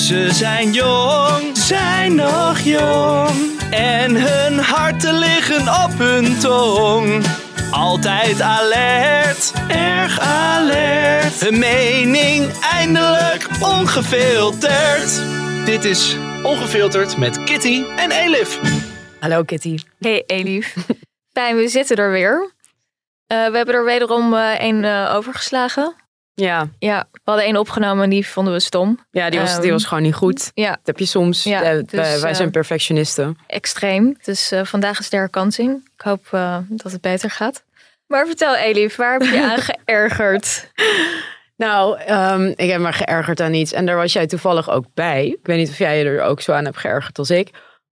Ze zijn jong, zijn nog jong. En hun harten liggen op hun tong. Altijd alert, erg alert. Hun mening eindelijk ongefilterd. Dit is Ongefilterd met Kitty en Elif. Hallo Kitty. Hey Elif. Fijn, we zitten er weer. Uh, we hebben er wederom uh, een uh, overgeslagen. Ja. Ja, we hadden één opgenomen en die vonden we stom. Ja, die was, um, die was gewoon niet goed. Ja. Dat heb je soms. Ja, dus, wij, wij zijn perfectionisten. Extreem. Dus vandaag is de herkansing. Ik hoop dat het beter gaat. Maar vertel Elif, waar heb je aan geërgerd? Nou, um, ik heb me geërgerd aan iets. En daar was jij toevallig ook bij. Ik weet niet of jij je er ook zo aan hebt geërgerd als ik.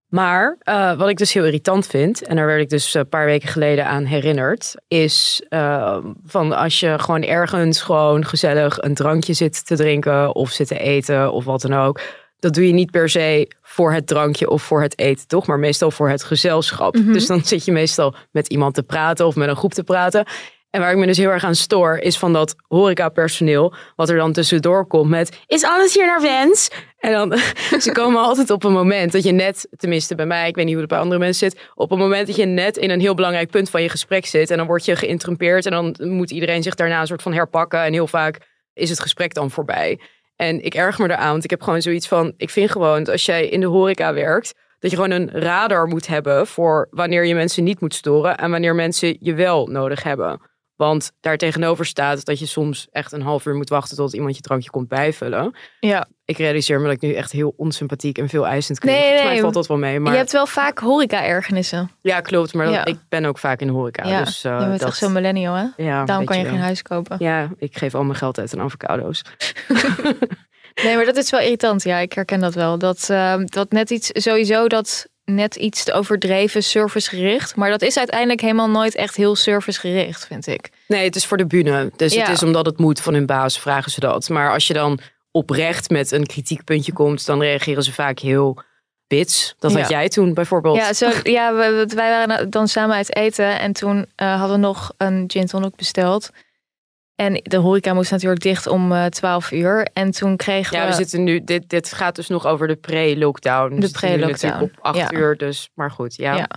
Maar uh, wat ik dus heel irritant vind, en daar werd ik dus een paar weken geleden aan herinnerd, is uh, van als je gewoon ergens gewoon gezellig een drankje zit te drinken of zit te eten of wat dan ook. Dat doe je niet per se voor het drankje of voor het eten, toch? Maar meestal voor het gezelschap. Mm -hmm. Dus dan zit je meestal met iemand te praten of met een groep te praten. En waar ik me dus heel erg aan stoor, is van dat horecapersoneel, wat er dan tussendoor komt met, is alles hier naar wens? En dan, ze komen altijd op een moment dat je net, tenminste bij mij, ik weet niet hoe het bij andere mensen zit, op een moment dat je net in een heel belangrijk punt van je gesprek zit en dan word je geïnterrumpeerd en dan moet iedereen zich daarna een soort van herpakken en heel vaak is het gesprek dan voorbij. En ik erg me eraan, want ik heb gewoon zoiets van, ik vind gewoon dat als jij in de horeca werkt, dat je gewoon een radar moet hebben voor wanneer je mensen niet moet storen en wanneer mensen je wel nodig hebben. Want daar tegenover staat dat je soms echt een half uur moet wachten tot iemand je drankje komt bijvullen. Ja. Ik realiseer me dat ik nu echt heel onsympathiek en veel eisend klink. Nee, nee, mij valt dat wel mee. Maar... Je hebt wel vaak horeca-ergernissen. Ja, klopt. Maar ja. ik ben ook vaak in de horeca. Ja, dus, uh, je bent dat... echt zo'n millennial, hè? Ja, Daarom kan je wel. geen huis kopen. Ja, ik geef al mijn geld uit aan avocado's. nee, maar dat is wel irritant. Ja, ik herken dat wel. Dat, uh, dat net iets, sowieso dat net iets te overdreven servicegericht. Maar dat is uiteindelijk helemaal nooit echt heel servicegericht, vind ik. Nee, het is voor de bühne. Dus ja. het is omdat het moet van hun baas, vragen ze dat. Maar als je dan oprecht met een kritiekpuntje komt, dan reageren ze vaak heel bits. Dat had jij toen bijvoorbeeld. Ja, zo, ja wij waren dan samen uit eten en toen eh, hadden we nog een gin tonic besteld. En de horeca moest natuurlijk dicht om eh 12 uur. En toen kregen Ja, we... we zitten nu. Dit, dit gaat dus nog over de pre-lockdown. De We nu pre-lockdown, Op acht ja. uur, dus. Maar goed, ja. Ja.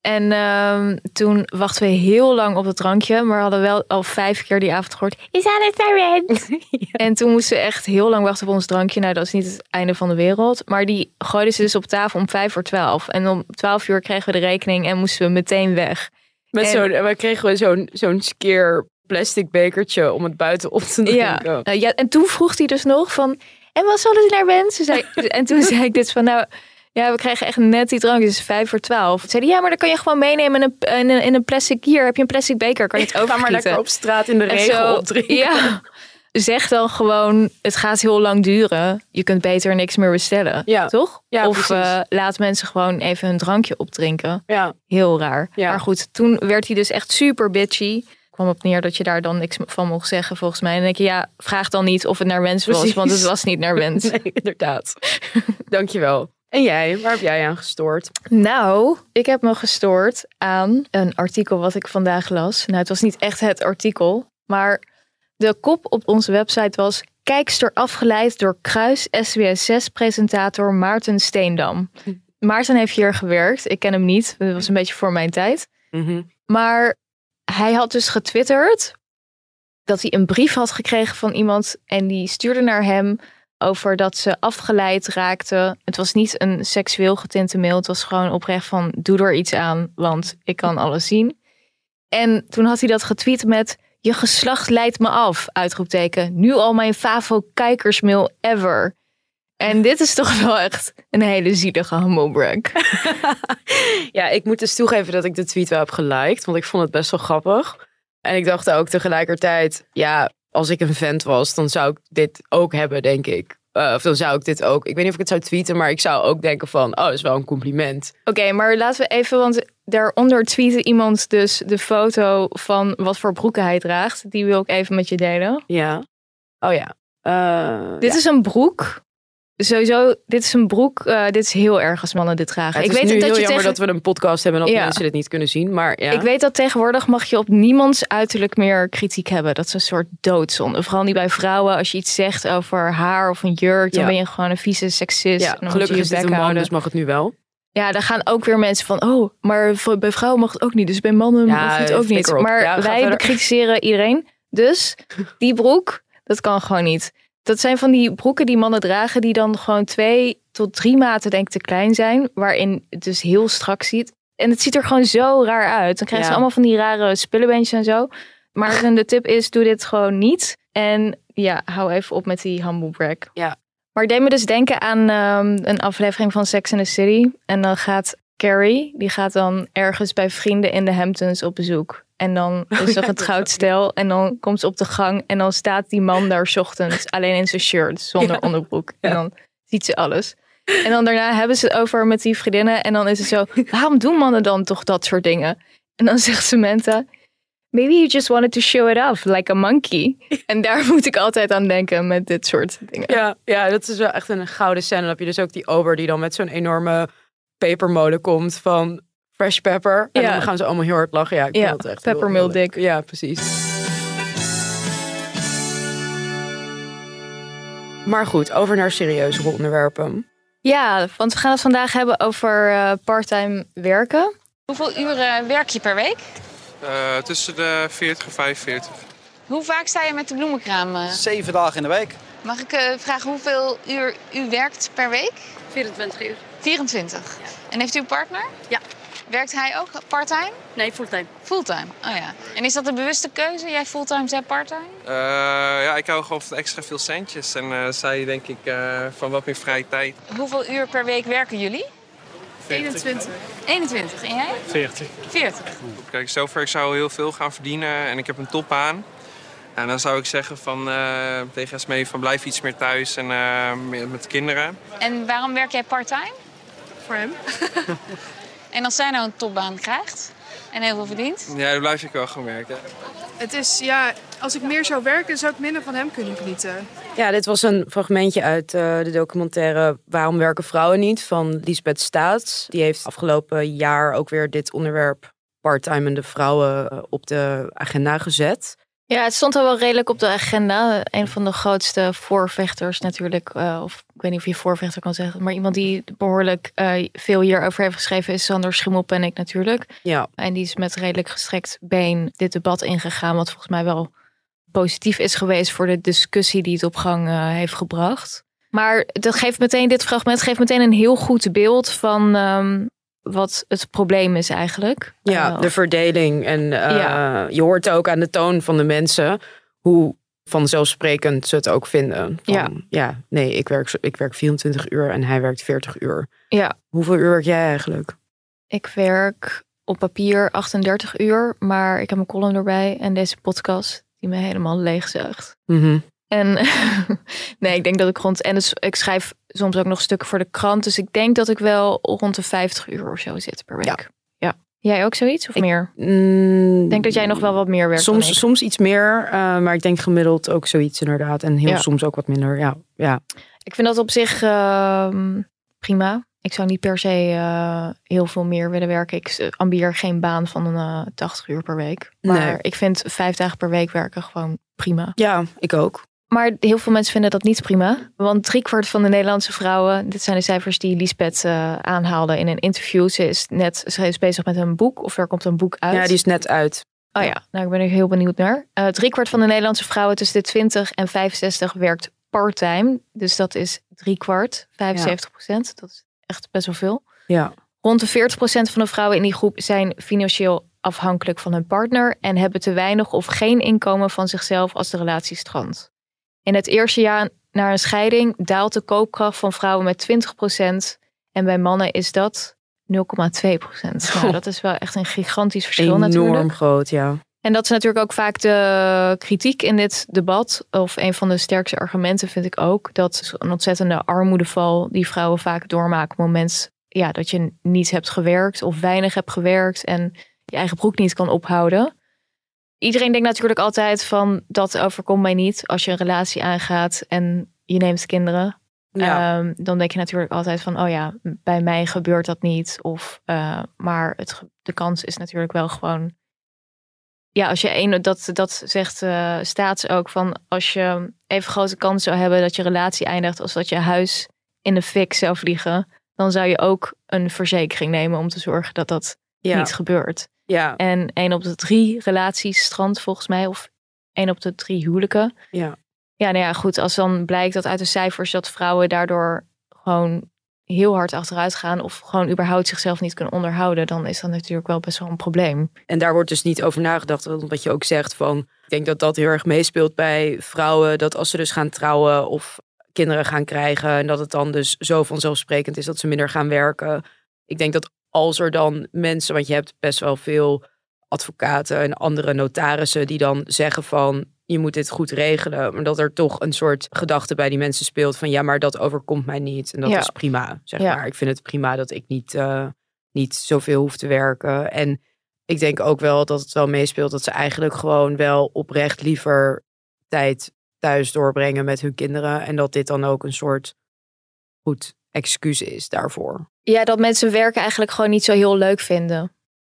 En ehm, toen wachten we heel lang op het drankje, maar hadden wel al vijf keer die avond gehoord. Is aan het? En toen moesten we echt heel lang wachten op ons drankje. Nou, dat is niet het einde van de wereld. Maar die gooiden ze dus op tafel om vijf voor twaalf. En om twaalf uur kregen we de rekening en moesten we meteen weg. Met En- zo'n, we kregen we zo'n, zo'n skeer plastic bekertje om het buiten op te Ja. drinken. Nou, ja, en toen vroeg hij dus nog van, en wat zal het naar wensen? Zei, en toen zei ik dus van, nou, ja, we krijgen echt net die drank, dus vijf voor twaalf. Toen zei hij, ja, maar dan kan je gewoon meenemen in een, in een, in een plastic, hier heb je een plastic beker, kan je het Ga maar lekker op straat in de En regen zo, opdrinken. Ja, zeg dan gewoon, het gaat heel lang duren. Je kunt beter niks meer bestellen, Ja. toch? Ja, of eh, laat mensen gewoon even hun drankje opdrinken. Ja, Heel raar. Ja. Maar goed, toen werd hij dus echt super bitchy. Kwam op neer dat je daar dan niks van mocht zeggen, volgens mij. En dan denk je, ja, vraag dan niet of het naar wens was, Precies. want het was niet naar wens. nee, inderdaad. Dankjewel. En jij, waar heb jij aan gestoord? Nou, ik heb me gestoord aan een artikel wat ik vandaag las. Nou, het was niet echt het artikel, maar de kop op onze website was... Kijkster afgeleid door Kruis SBS6-presentator Maarten Steendam. Maarten heeft hier gewerkt. Ik ken hem niet. Dat was een beetje voor mijn tijd. Mhm. Maar hij had dus getwitterd dat hij een brief had gekregen van iemand en die stuurde naar hem over dat ze afgeleid raakte. Het was niet een seksueel getinte mail, het was gewoon oprecht van doe er iets aan, want ik kan alles zien. En toen had hij dat getweet met je geslacht leidt me af, uitroepteken. Nu al mijn favo kijkersmail ever. En dit is toch wel echt een hele zielige humblebrag. Ja, ik moet dus toegeven dat ik de tweet wel heb geliked, want ik vond het best wel grappig. En ik dacht ook tegelijkertijd, ja, als ik een vent was, dan zou ik dit ook hebben, denk ik. eh, of dan zou ik dit ook. Ik weet niet of ik het zou tweeten, maar ik zou ook denken van, oh, dat is wel een compliment. Oké, maar laten we even, want daaronder tweette iemand dus de foto van wat voor broeken hij draagt. Die wil ik even met je delen. Ja. Oh ja. Eh, Dit ja. is een broek. Sowieso, dit is een broek. eh, dit is heel erg als mannen dit dragen. Ik is weet nu dat heel je jammer tegen... dat we een podcast hebben en dat Ja. mensen dit niet kunnen zien, maar ja. Ik weet dat tegenwoordig mag je op niemands uiterlijk meer kritiek hebben. Dat is een soort doodzonde. Vooral niet bij vrouwen. Als je iets zegt over haar of een jurk, dan ben je gewoon een vieze seksist. ja, en dan gelukkig is je je dit een man, dus mag het nu wel. Ja, daar gaan ook weer mensen van, oh, maar bij vrouwen mag het ook niet. Dus bij mannen mag het ook niet. Maar wij bekritiseren iedereen. Dus die broek, dat kan gewoon niet. Dat zijn van die broeken die mannen dragen, die dan gewoon twee tot drie maten denk ik te klein zijn. Waarin het dus heel strak ziet. En het ziet er gewoon zo raar uit. Dan krijgen Ja. ze allemaal van die rare spullenbeentjes en zo. Maar de tip is, doe dit gewoon niet. En ja, hou even op met die humble brag. Ja. Maar het deed me dus denken aan ehm, een aflevering van Sex in the City. En dan gaat Carrie, die gaat dan ergens bij vrienden in de Hamptons op bezoek. En dan is er ja, een dat trouwd stel. En dan komt ze op de gang. En dan staat die man daar 's ochtends alleen in zijn shirt, zonder Ja. onderbroek. En dan ziet ze alles. En dan daarna hebben ze het over met die vriendinnen. En dan is het zo, waarom doen mannen dan toch dat soort dingen? En dan zegt Samantha, maybe you just wanted to show it off, like a monkey. En daar moet ik altijd aan denken met dit soort dingen. Ja, ja, dat is wel echt een gouden scène. Dan heb je dus ook die ober die dan met zo'n enorme pepermolen komt van fresh pepper. En Ja. dan gaan ze allemaal heel hard lachen. Ja, ik Ja, vind dat echt heel- peppermill dick. Ja, precies. Maar goed, over naar serieuzere onderwerpen. Ja, want we gaan het vandaag hebben over eh parttime werken. Hoeveel uren werk je per week? Eh, tussen de 40 en 45. Hoe vaak sta je met de bloemenkraam? eh? Zeven dagen in de week. Mag ik eh, vragen hoeveel uur u werkt per week? 24 uur. 24. En heeft u een partner? Ja. Werkt hij ook parttime? Nee, fulltime. Fulltime. Oh ja. En is dat een bewuste keuze? Jij fulltime, zij parttime? Eh, ja, ik hou gewoon van extra veel centjes. En eh, zij denk ik eh, van wat meer vrije tijd. Hoeveel uur per week werken jullie? 21. 21. En jij? 40. 40. Kijk, zover ik zou heel veel gaan verdienen en ik heb een top aan. En dan zou ik zeggen van, eh, tegen Esmee van blijf iets meer thuis en eh, meer met de kinderen. En waarom werk jij parttime? Voor hem. En als zij nou een topbaan krijgt en heel veel verdient? Ja, dan blijf ik wel gewoon werken. Het is, ja, als ik meer zou werken, zou ik minder van hem kunnen genieten. Ja, dit was een fragmentje uit eh, de documentaire Waarom werken vrouwen niet van Lisbeth Staats. Die heeft afgelopen jaar ook weer dit onderwerp parttimende vrouwen eh, op de agenda gezet. Ja, het stond al wel redelijk op de agenda. Een van de grootste voorvechters natuurlijk. eh, of ik weet niet of je voorvechter kan zeggen. Maar iemand die behoorlijk eh, veel hierover heeft geschreven is Sander Schimmelpenninck natuurlijk. Ja, En die is met redelijk gestrekt been dit debat ingegaan. Wat volgens mij wel positief is geweest voor de discussie die het op gang eh, heeft gebracht. Maar dat geeft meteen, dit fragment geeft meteen een heel goed beeld van ehm, wat het probleem is eigenlijk. ja Eh, de verdeling. En eh, Ja. je hoort ook aan de toon van de mensen hoe vanzelfsprekend ze het ook vinden. Van, Ja. ja, nee, ik werk, ik werk 24 uur en hij werkt 40 uur. ja, Hoeveel uur werk jij eigenlijk? Ik werk op papier 38 uur, maar ik heb een column erbij en deze podcast die me helemaal leegzuigt. Mhm. En nee, ik denk dat ik rond. En dus, ik schrijf soms ook nog stukken voor de krant. Dus ik denk dat ik wel rond de 50 uur of zo zit per week. Ja. Ja. Jij ook zoiets of Ik- meer? Mm, Ik denk dat jij nog wel wat meer werkt. Soms, soms iets meer, eh, maar ik denk gemiddeld ook zoiets inderdaad. En heel Ja. soms ook wat minder. Ja, ja. Ik vind dat op zich ehm, prima. Ik zou niet per se eh, heel veel meer willen werken. Ik eh, ambieer geen baan van eh 80 uur per week. Maar Nee. ik vind vijf dagen per week werken gewoon prima. ja, ik ook. Maar heel veel mensen vinden dat niet prima. Want driekwart van de Nederlandse vrouwen, dit zijn de cijfers die Lisbeth eh, aanhaalde in een interview. Ze is net ze is bezig met een boek, of er komt een boek uit. Ja, die is net uit. Oh ja, nou ik ben er heel benieuwd naar. Eh driekwart van de Nederlandse vrouwen tussen de 20 en 65 werkt part-time. Dus dat is driekwart, 75 procent. Dat is echt best wel veel. Ja. Rond de 40 procent van de vrouwen in die groep zijn financieel afhankelijk van hun partner en hebben te weinig of geen inkomen van zichzelf als de relatie strandt. In het eerste jaar na een scheiding daalt de koopkracht van vrouwen met 20 procent en bij mannen is dat 0,2 procent. Nou, dat is wel echt een gigantisch verschil Enorm natuurlijk. groot, ja. En dat is natuurlijk ook vaak de kritiek in dit debat. Of een van de sterkste argumenten vind ik ook. Dat een ontzettende armoedeval die vrouwen vaak doormaken. Op het moment ja, dat je niet hebt gewerkt of weinig hebt gewerkt. En je eigen broek niet kan ophouden. Iedereen denkt natuurlijk altijd van dat overkomt mij niet. Als je een relatie aangaat en je neemt kinderen. Ja. Ehm, dan denk je natuurlijk altijd van, oh ja, bij mij gebeurt dat niet. Of, eh, maar het, de kans is natuurlijk wel gewoon. Ja, als je een, dat, dat zegt eh Staats ook van, als je even grote kans zou hebben dat je relatie eindigt als dat je huis in de fik zou vliegen, dan zou je ook een verzekering nemen om te zorgen dat dat Ja. niet gebeurt. Ja. En één op de drie relaties strandt volgens mij, of één op de drie huwelijken. Ja. Ja, nou ja, goed. Als dan blijkt dat uit de cijfers dat vrouwen daardoor gewoon heel hard achteruit gaan of gewoon überhaupt zichzelf niet kunnen onderhouden, dan is dat natuurlijk wel best wel een probleem. En daar wordt dus niet over nagedacht. Wat je ook zegt van. Ik denk dat dat heel erg meespeelt bij vrouwen. Dat als ze dus gaan trouwen of kinderen gaan krijgen. En dat het dan dus zo vanzelfsprekend is dat ze minder gaan werken. Ik denk dat als er dan mensen. Want je hebt best wel veel advocaten en andere notarissen die dan zeggen van. Je moet dit goed regelen. Maar dat er toch een soort gedachte bij die mensen speelt van ja, maar dat overkomt mij niet. En dat Ja. is prima. Zeg Ja. maar. Ik vind het prima dat ik niet, eh, niet zoveel hoef te werken. En ik denk ook wel dat het wel meespeelt dat ze eigenlijk gewoon wel oprecht liever tijd thuis doorbrengen met hun kinderen. En dat dit dan ook een soort goed excuus is daarvoor. Ja, dat mensen werken eigenlijk gewoon niet zo heel leuk vinden.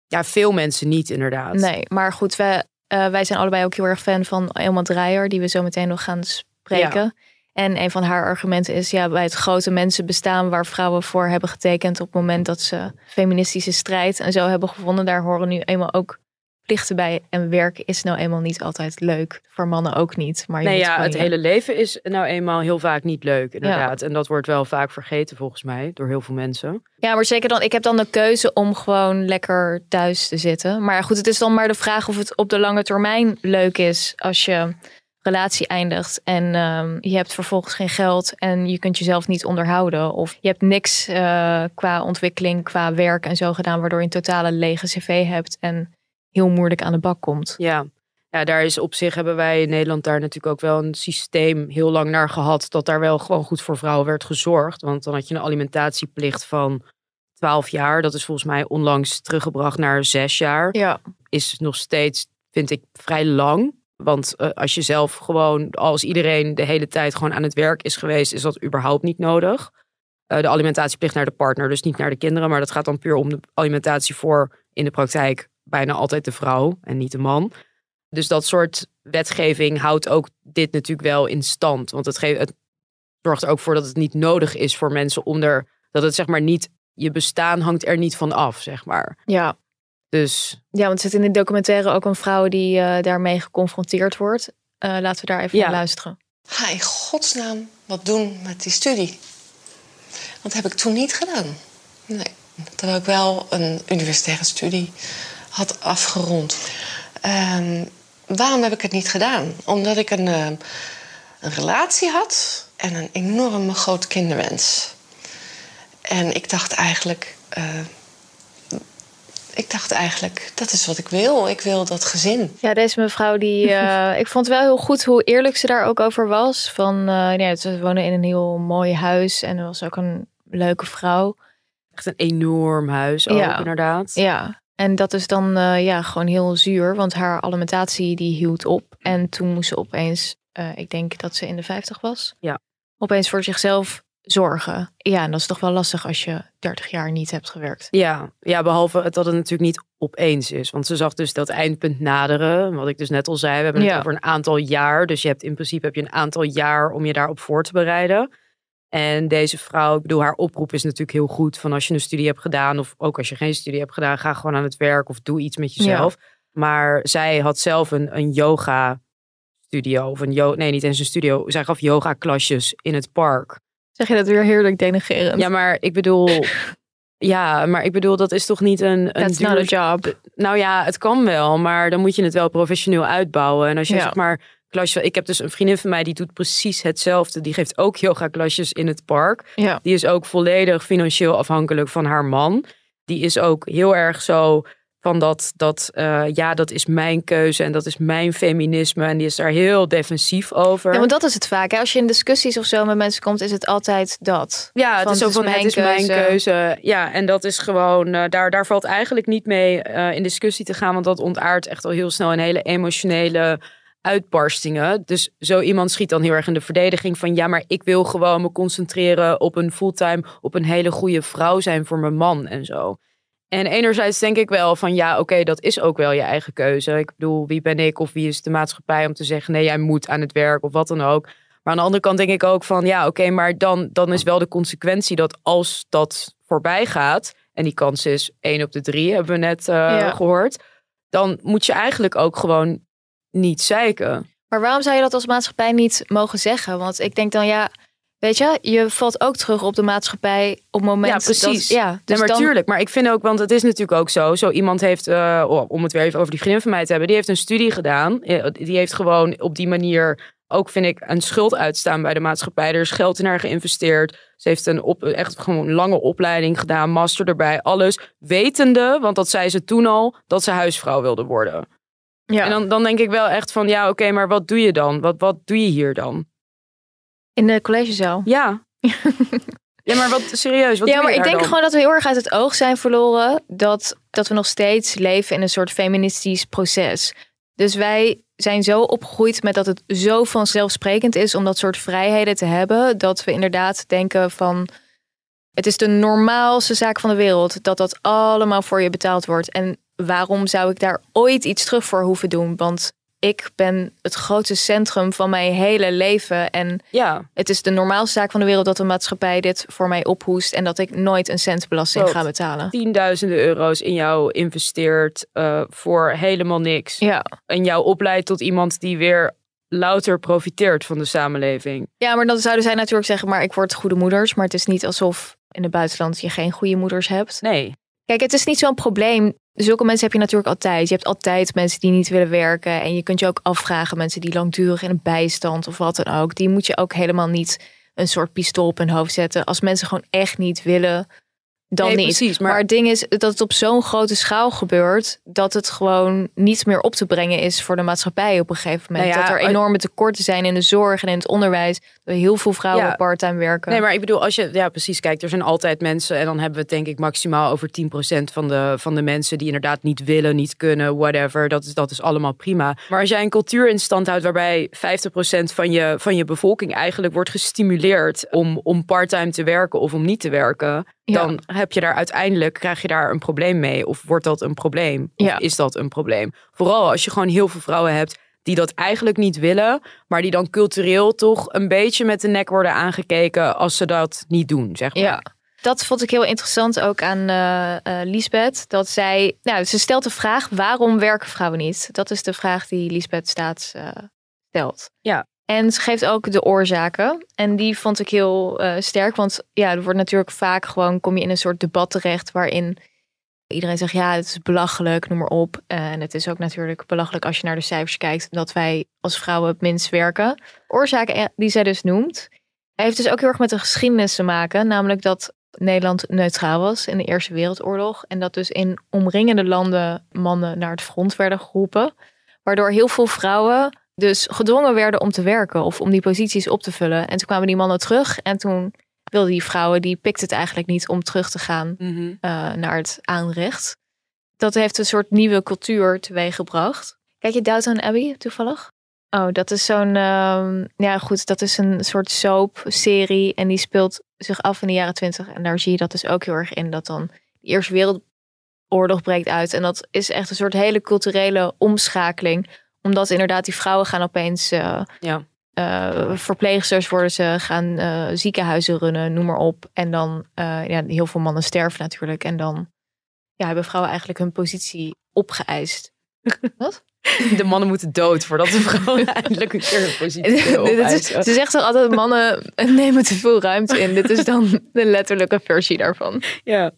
Ja, veel mensen niet inderdaad. Nee, maar goed, wij, eh, wij zijn allebei ook heel erg fan van Elma Dreyer, die we zo meteen nog gaan spreken. En een van haar argumenten is, ja, bij het grote mensenbestaan waar vrouwen voor hebben getekend op het moment dat ze feministische strijd en zo hebben gevonden, daar horen nu eenmaal ook plichten bij. En werk is nou eenmaal niet altijd leuk. Voor mannen ook niet. Maar je Nee, ja, het je- hele leven is nou eenmaal heel vaak niet leuk, inderdaad. En dat wordt wel vaak vergeten volgens mij door heel veel mensen. Ja, maar zeker dan. Ik heb dan de keuze om gewoon lekker thuis te zitten. Maar goed, het is dan maar de vraag of het op de lange termijn leuk is als je relatie eindigt en ehm, je hebt vervolgens geen geld en je kunt jezelf niet onderhouden of je hebt niks eh, qua ontwikkeling, qua werk en zo gedaan, waardoor je een totale lege cv hebt en heel moeilijk aan de bak komt. Ja. ja, daar is op zich hebben wij in Nederland daar natuurlijk ook wel een systeem heel lang naar gehad. Dat daar wel gewoon goed voor vrouwen werd gezorgd. Want dan had je een alimentatieplicht van 12 jaar. Dat is volgens mij onlangs teruggebracht naar 6 jaar. Ja, Is nog steeds, vind ik, vrij lang. Want eh, als je zelf gewoon, als iedereen de hele tijd gewoon aan het werk is geweest, is dat überhaupt niet nodig. Eh, de alimentatieplicht naar de partner, dus niet naar de kinderen, maar dat gaat dan puur om de alimentatie voor in de praktijk bijna altijd de vrouw en niet de man. Dus dat soort wetgeving houdt ook dit natuurlijk wel in stand. Want het, geeft, het zorgt er ook voor dat het niet nodig is voor mensen om er, dat het zeg maar niet, je bestaan hangt er niet van af, zeg maar. ja. Dus Ja, want er zit in de documentaire ook een vrouw die eh, daarmee geconfronteerd wordt. Eh, laten we daar even Ja. naar luisteren. Ga in godsnaam wat doen met die studie? Want dat heb ik toen niet gedaan. Nee. Terwijl ik wel een universitaire studie had afgerond. Ehm, waarom heb ik het niet gedaan? Omdat ik een, ehm, een relatie had en een enorme grote kinderwens. En ik dacht eigenlijk. eh, ik dacht eigenlijk, dat is wat ik wil. Ik wil dat gezin. Ja, deze mevrouw die. eh, ik vond wel heel goed hoe eerlijk ze daar ook over was. Van eh nee, ze wonen in een heel mooi huis en er was ook een leuke vrouw. echt een enorm huis ook, Ja. inderdaad. Ja. En dat is dan eh, ja, gewoon heel zuur, want haar alimentatie die hield op. En toen moest ze opeens, eh, ik denk dat ze in de 50 was. Ja. Opeens voor zichzelf zorgen. Ja, en dat is toch wel lastig als je 30 jaar niet hebt gewerkt. Ja, ja, behalve het dat het natuurlijk niet opeens is. Want ze zag dus dat eindpunt naderen. Wat ik dus net al zei, we hebben het Ja. over een aantal jaar. Dus je hebt in principe heb je een aantal jaar om je daarop voor te bereiden. En deze vrouw, ik bedoel, haar oproep is natuurlijk heel goed. Van als je een studie hebt gedaan, of ook als je geen studie hebt gedaan, ga gewoon aan het werk of doe iets met jezelf. Maar zij had zelf een, een yoga studio. Of een yo nee, niet eens een studio. Zij gaf yoga klasjes in het park. Zeg je dat weer heerlijk denigerend? Ja, maar ik bedoel. Ja, maar ik bedoel, dat is toch niet een. een That's not a duur- job. Nou ja, het kan wel, maar dan moet je het wel professioneel uitbouwen. En als je Ja. zeg maar klasje, ik heb dus een vriendin van mij die doet precies hetzelfde. Die geeft ook yoga klasjes in het park. Ja. Die is ook volledig financieel afhankelijk van haar man. Die is ook heel erg zo Van dat, dat eh, ja, dat is mijn keuze en dat is mijn feminisme. En die is daar heel defensief over. Ja, want dat is het vaak. Hè? Als je in discussies of zo met mensen komt, is het altijd dat. Ja, het Van, is zo het is van mijn het is mijn keuze. keuze. Ja, en dat is gewoon, eh, daar, daar valt eigenlijk niet mee eh, in discussie te gaan. Want dat ontaart echt al heel snel een hele emotionele uitbarstingen. Dus zo iemand schiet dan heel erg in de verdediging van ja, maar ik wil gewoon me concentreren op een fulltime, op een hele goede vrouw zijn voor mijn man en zo. En enerzijds denk ik wel van ja, oké, dat is ook wel je eigen keuze. Ik bedoel, wie ben ik of wie is de maatschappij om te zeggen nee, jij moet aan het werk of wat dan ook. Maar aan de andere kant denk ik ook van ja, oké, maar dan, dan is wel de consequentie dat als dat voorbij gaat, en die kans is 1 op de 3, hebben we net eh, Ja. gehoord, dan moet je eigenlijk ook gewoon niet zeiken. Maar waarom zou je dat als maatschappij niet mogen zeggen? Want ik denk dan, ja, weet je, je valt ook terug op de maatschappij op het moment Ja, precies. dat... Ja, Dus maar dan, tuurlijk, maar ik vind ook, want het is natuurlijk ook zo. Zo iemand heeft, eh, om het weer even over die vriendin van mij te hebben, die heeft een studie gedaan. Eh, Die heeft gewoon op die manier ook, vind ik, een schuld uitstaan bij de maatschappij. Er is geld in haar geïnvesteerd. Ze heeft een op, echt gewoon lange opleiding gedaan, master erbij, alles. Wetende, want dat zei ze toen al, dat ze huisvrouw wilde worden. Ja. En dan, dan denk ik wel echt van, ja, oké, maar wat doe je dan? Wat, wat doe je hier dan? in de collegezaal. Ja. ja, maar wat serieus, wat ja, maar ik denk dan? gewoon dat we heel erg uit het oog zijn verloren dat, dat we nog steeds leven in een soort feministisch proces. Dus wij zijn zo opgegroeid met dat het zo vanzelfsprekend is om dat soort vrijheden te hebben, dat we inderdaad denken van het is de normaalste zaak van de wereld dat dat allemaal voor je betaald wordt. En waarom zou ik daar ooit iets terug voor hoeven doen? Want ik ben het grootste centrum van mijn hele leven en Ja, het is de normaalste zaak van de wereld dat de maatschappij dit voor mij ophoest en dat ik nooit een cent belasting ga betalen. tienduizenden euro's in jou investeert eh, voor helemaal niks. Ja. En jou opleidt tot iemand die weer louter profiteert van de samenleving. ja, maar dan zouden zij natuurlijk zeggen, maar ik word goede moeders. Maar het is niet alsof in het buitenland je geen goede moeders hebt. Nee. Kijk, het is niet zo'n probleem. Zulke mensen heb je natuurlijk altijd. Je hebt altijd mensen die niet willen werken. En je kunt je ook afvragen, mensen die langdurig in een bijstand of wat dan ook. Die moet je ook helemaal niet een soort pistool op hun hoofd zetten. Als mensen gewoon echt niet willen, dan Nee, niet. precies, maar- maar... het ding is dat het op zo'n grote schaal gebeurt... dat het gewoon niet meer op te brengen is voor de maatschappij op een gegeven moment. Nou ja, dat er enorme tekorten zijn in de zorg en in het onderwijs. Dat heel veel vrouwen Ja. parttime werken. Nee, maar ik bedoel, als je, ja, precies, kijk, er zijn altijd mensen, en dan hebben we het denk ik maximaal over 10% van de, van de mensen die inderdaad niet willen, niet kunnen, whatever. Dat is, dat is allemaal prima. Maar als jij een cultuur in stand houdt waarbij 50% van je, van je bevolking eigenlijk wordt gestimuleerd om, om parttime te werken of om niet te werken, Ja. dan heb je daar uiteindelijk, krijg je daar een probleem mee. Of wordt dat een probleem? Of Ja. is dat een probleem? Vooral als je gewoon heel veel vrouwen hebt die dat eigenlijk niet willen, maar die dan cultureel toch een beetje met de nek worden aangekeken als ze dat niet doen, zeg maar. Ja, dat vond ik heel interessant ook aan eh, Lisbeth. Dat zij, nou, ze stelt de vraag: waarom werken vrouwen niet? Dat is de vraag die Lisbeth Staats eh, stelt. Ja. En ze geeft ook de oorzaken. En die vond ik heel eh, sterk. Want ja, er wordt natuurlijk vaak gewoon, kom je in een soort debat terecht waarin iedereen zegt, ja, het is belachelijk, noem maar op. En het is ook natuurlijk belachelijk als je naar de cijfers kijkt, dat wij als vrouwen het minst werken. Oorzaken eh, die zij dus noemt, heeft dus ook heel erg met de geschiedenis te maken. Namelijk dat Nederland neutraal was in de Eerste Wereldoorlog. En dat dus in omringende landen mannen naar het front werden geroepen. Waardoor heel veel vrouwen dus gedwongen werden om te werken of om die posities op te vullen. En toen kwamen die mannen terug en toen wilden die vrouwen, die pikten het eigenlijk niet om terug te gaan Mhm. eh, naar het aanrecht. Dat heeft een soort nieuwe cultuur teweeggebracht. Kijk je Downton Abbey toevallig? Oh, dat is zo'n, ehm, ja goed, dat is een soort soap-serie en die speelt zich af in de jaren twintig. En daar zie je dat dus ook heel erg in, dat dan de Eerste Wereldoorlog breekt uit. En dat is echt een soort hele culturele omschakeling. Omdat inderdaad die vrouwen gaan opeens eh, Ja. eh, verpleegsters worden ze, gaan eh, ziekenhuizen runnen, noem maar op. En dan, ja, heel veel mannen sterven natuurlijk. En dan ja, hebben vrouwen eigenlijk hun positie opgeëist. Wat? De mannen moeten dood voordat de vrouwen eindelijk een keer een positie opeisen. ze zegt toch altijd, mannen nemen te veel ruimte in. Dit is dan de letterlijke versie daarvan. Ja.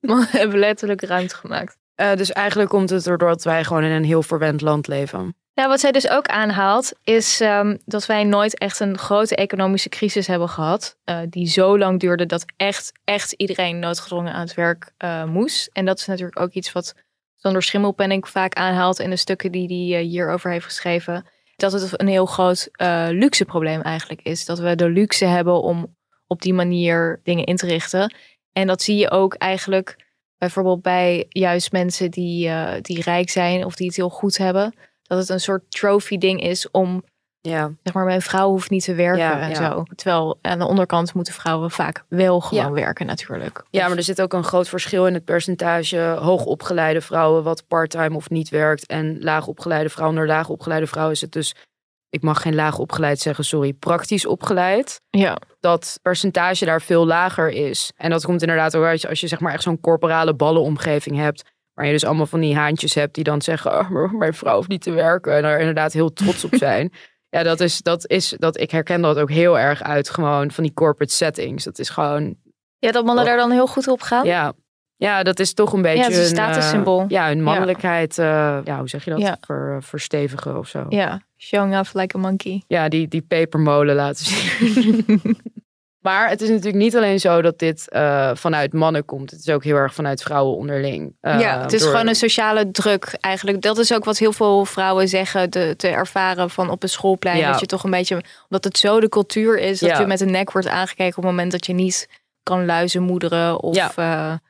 Mannen hebben letterlijk ruimte gemaakt. Eh, dus eigenlijk komt het doordat wij gewoon in een heel verwend land leven. Nou, wat zij dus ook aanhaalt, is ehm, dat wij nooit echt een grote economische crisis hebben gehad. eh, die zo lang duurde dat echt, echt iedereen noodgedwongen aan het werk eh, moest. En dat is natuurlijk ook iets wat Sander Schimmelpenninck vaak aanhaalt in de stukken die hij hierover heeft geschreven. Dat het een heel groot luxe probleem eigenlijk is. Dat we de luxe hebben om op die manier dingen in te richten. En dat zie je ook eigenlijk bijvoorbeeld bij juist mensen die, uh, die rijk zijn of die het heel goed hebben. Dat het een soort trophy ding is om ja. Zeg maar, mijn vrouw hoeft niet te werken Ja, en ja. zo. Terwijl aan de onderkant moeten vrouwen vaak wel gewoon Ja. werken natuurlijk. Ja, maar er zit ook een groot verschil in het percentage hoogopgeleide vrouwen wat parttime of niet werkt en laagopgeleide vrouwen. Onder laagopgeleide vrouwen is het dus, ik mag geen laagopgeleid zeggen, sorry, praktisch opgeleid. Ja. Dat percentage daar veel lager is. En dat komt inderdaad ook uit als je zeg maar echt zo'n corporale ballenomgeving hebt. Waar je dus allemaal van die haantjes hebt die dan zeggen, "Oh, mijn vrouw hoeft niet te werken. En daar inderdaad heel trots op zijn. Ja, dat is, dat is, dat, ik herken dat ook heel erg uit gewoon van die corporate settings. Dat is gewoon, Ja, dat mannen daar dan heel goed op gaan. ja, ja, dat is toch een beetje Ja, het is een eh, statussymbool. ja, hun mannelijkheid, eh, ja, hoe zeg je dat? Ja. Ver, verstevigen of zo. Ja, showing off like a monkey. Ja, die, die pepermolen laten zien. maar het is natuurlijk niet alleen zo dat dit eh, vanuit mannen komt. Het is ook heel erg vanuit vrouwen onderling. Eh, ja, het is door- gewoon een sociale druk eigenlijk. Dat is ook wat heel veel vrouwen zeggen te, te ervaren van op een schoolplein. Ja. Dat je toch een beetje, omdat het zo de cultuur is, dat Ja. je met een nek wordt aangekeken op het moment dat je niet kan luizen moederen. Of Ja.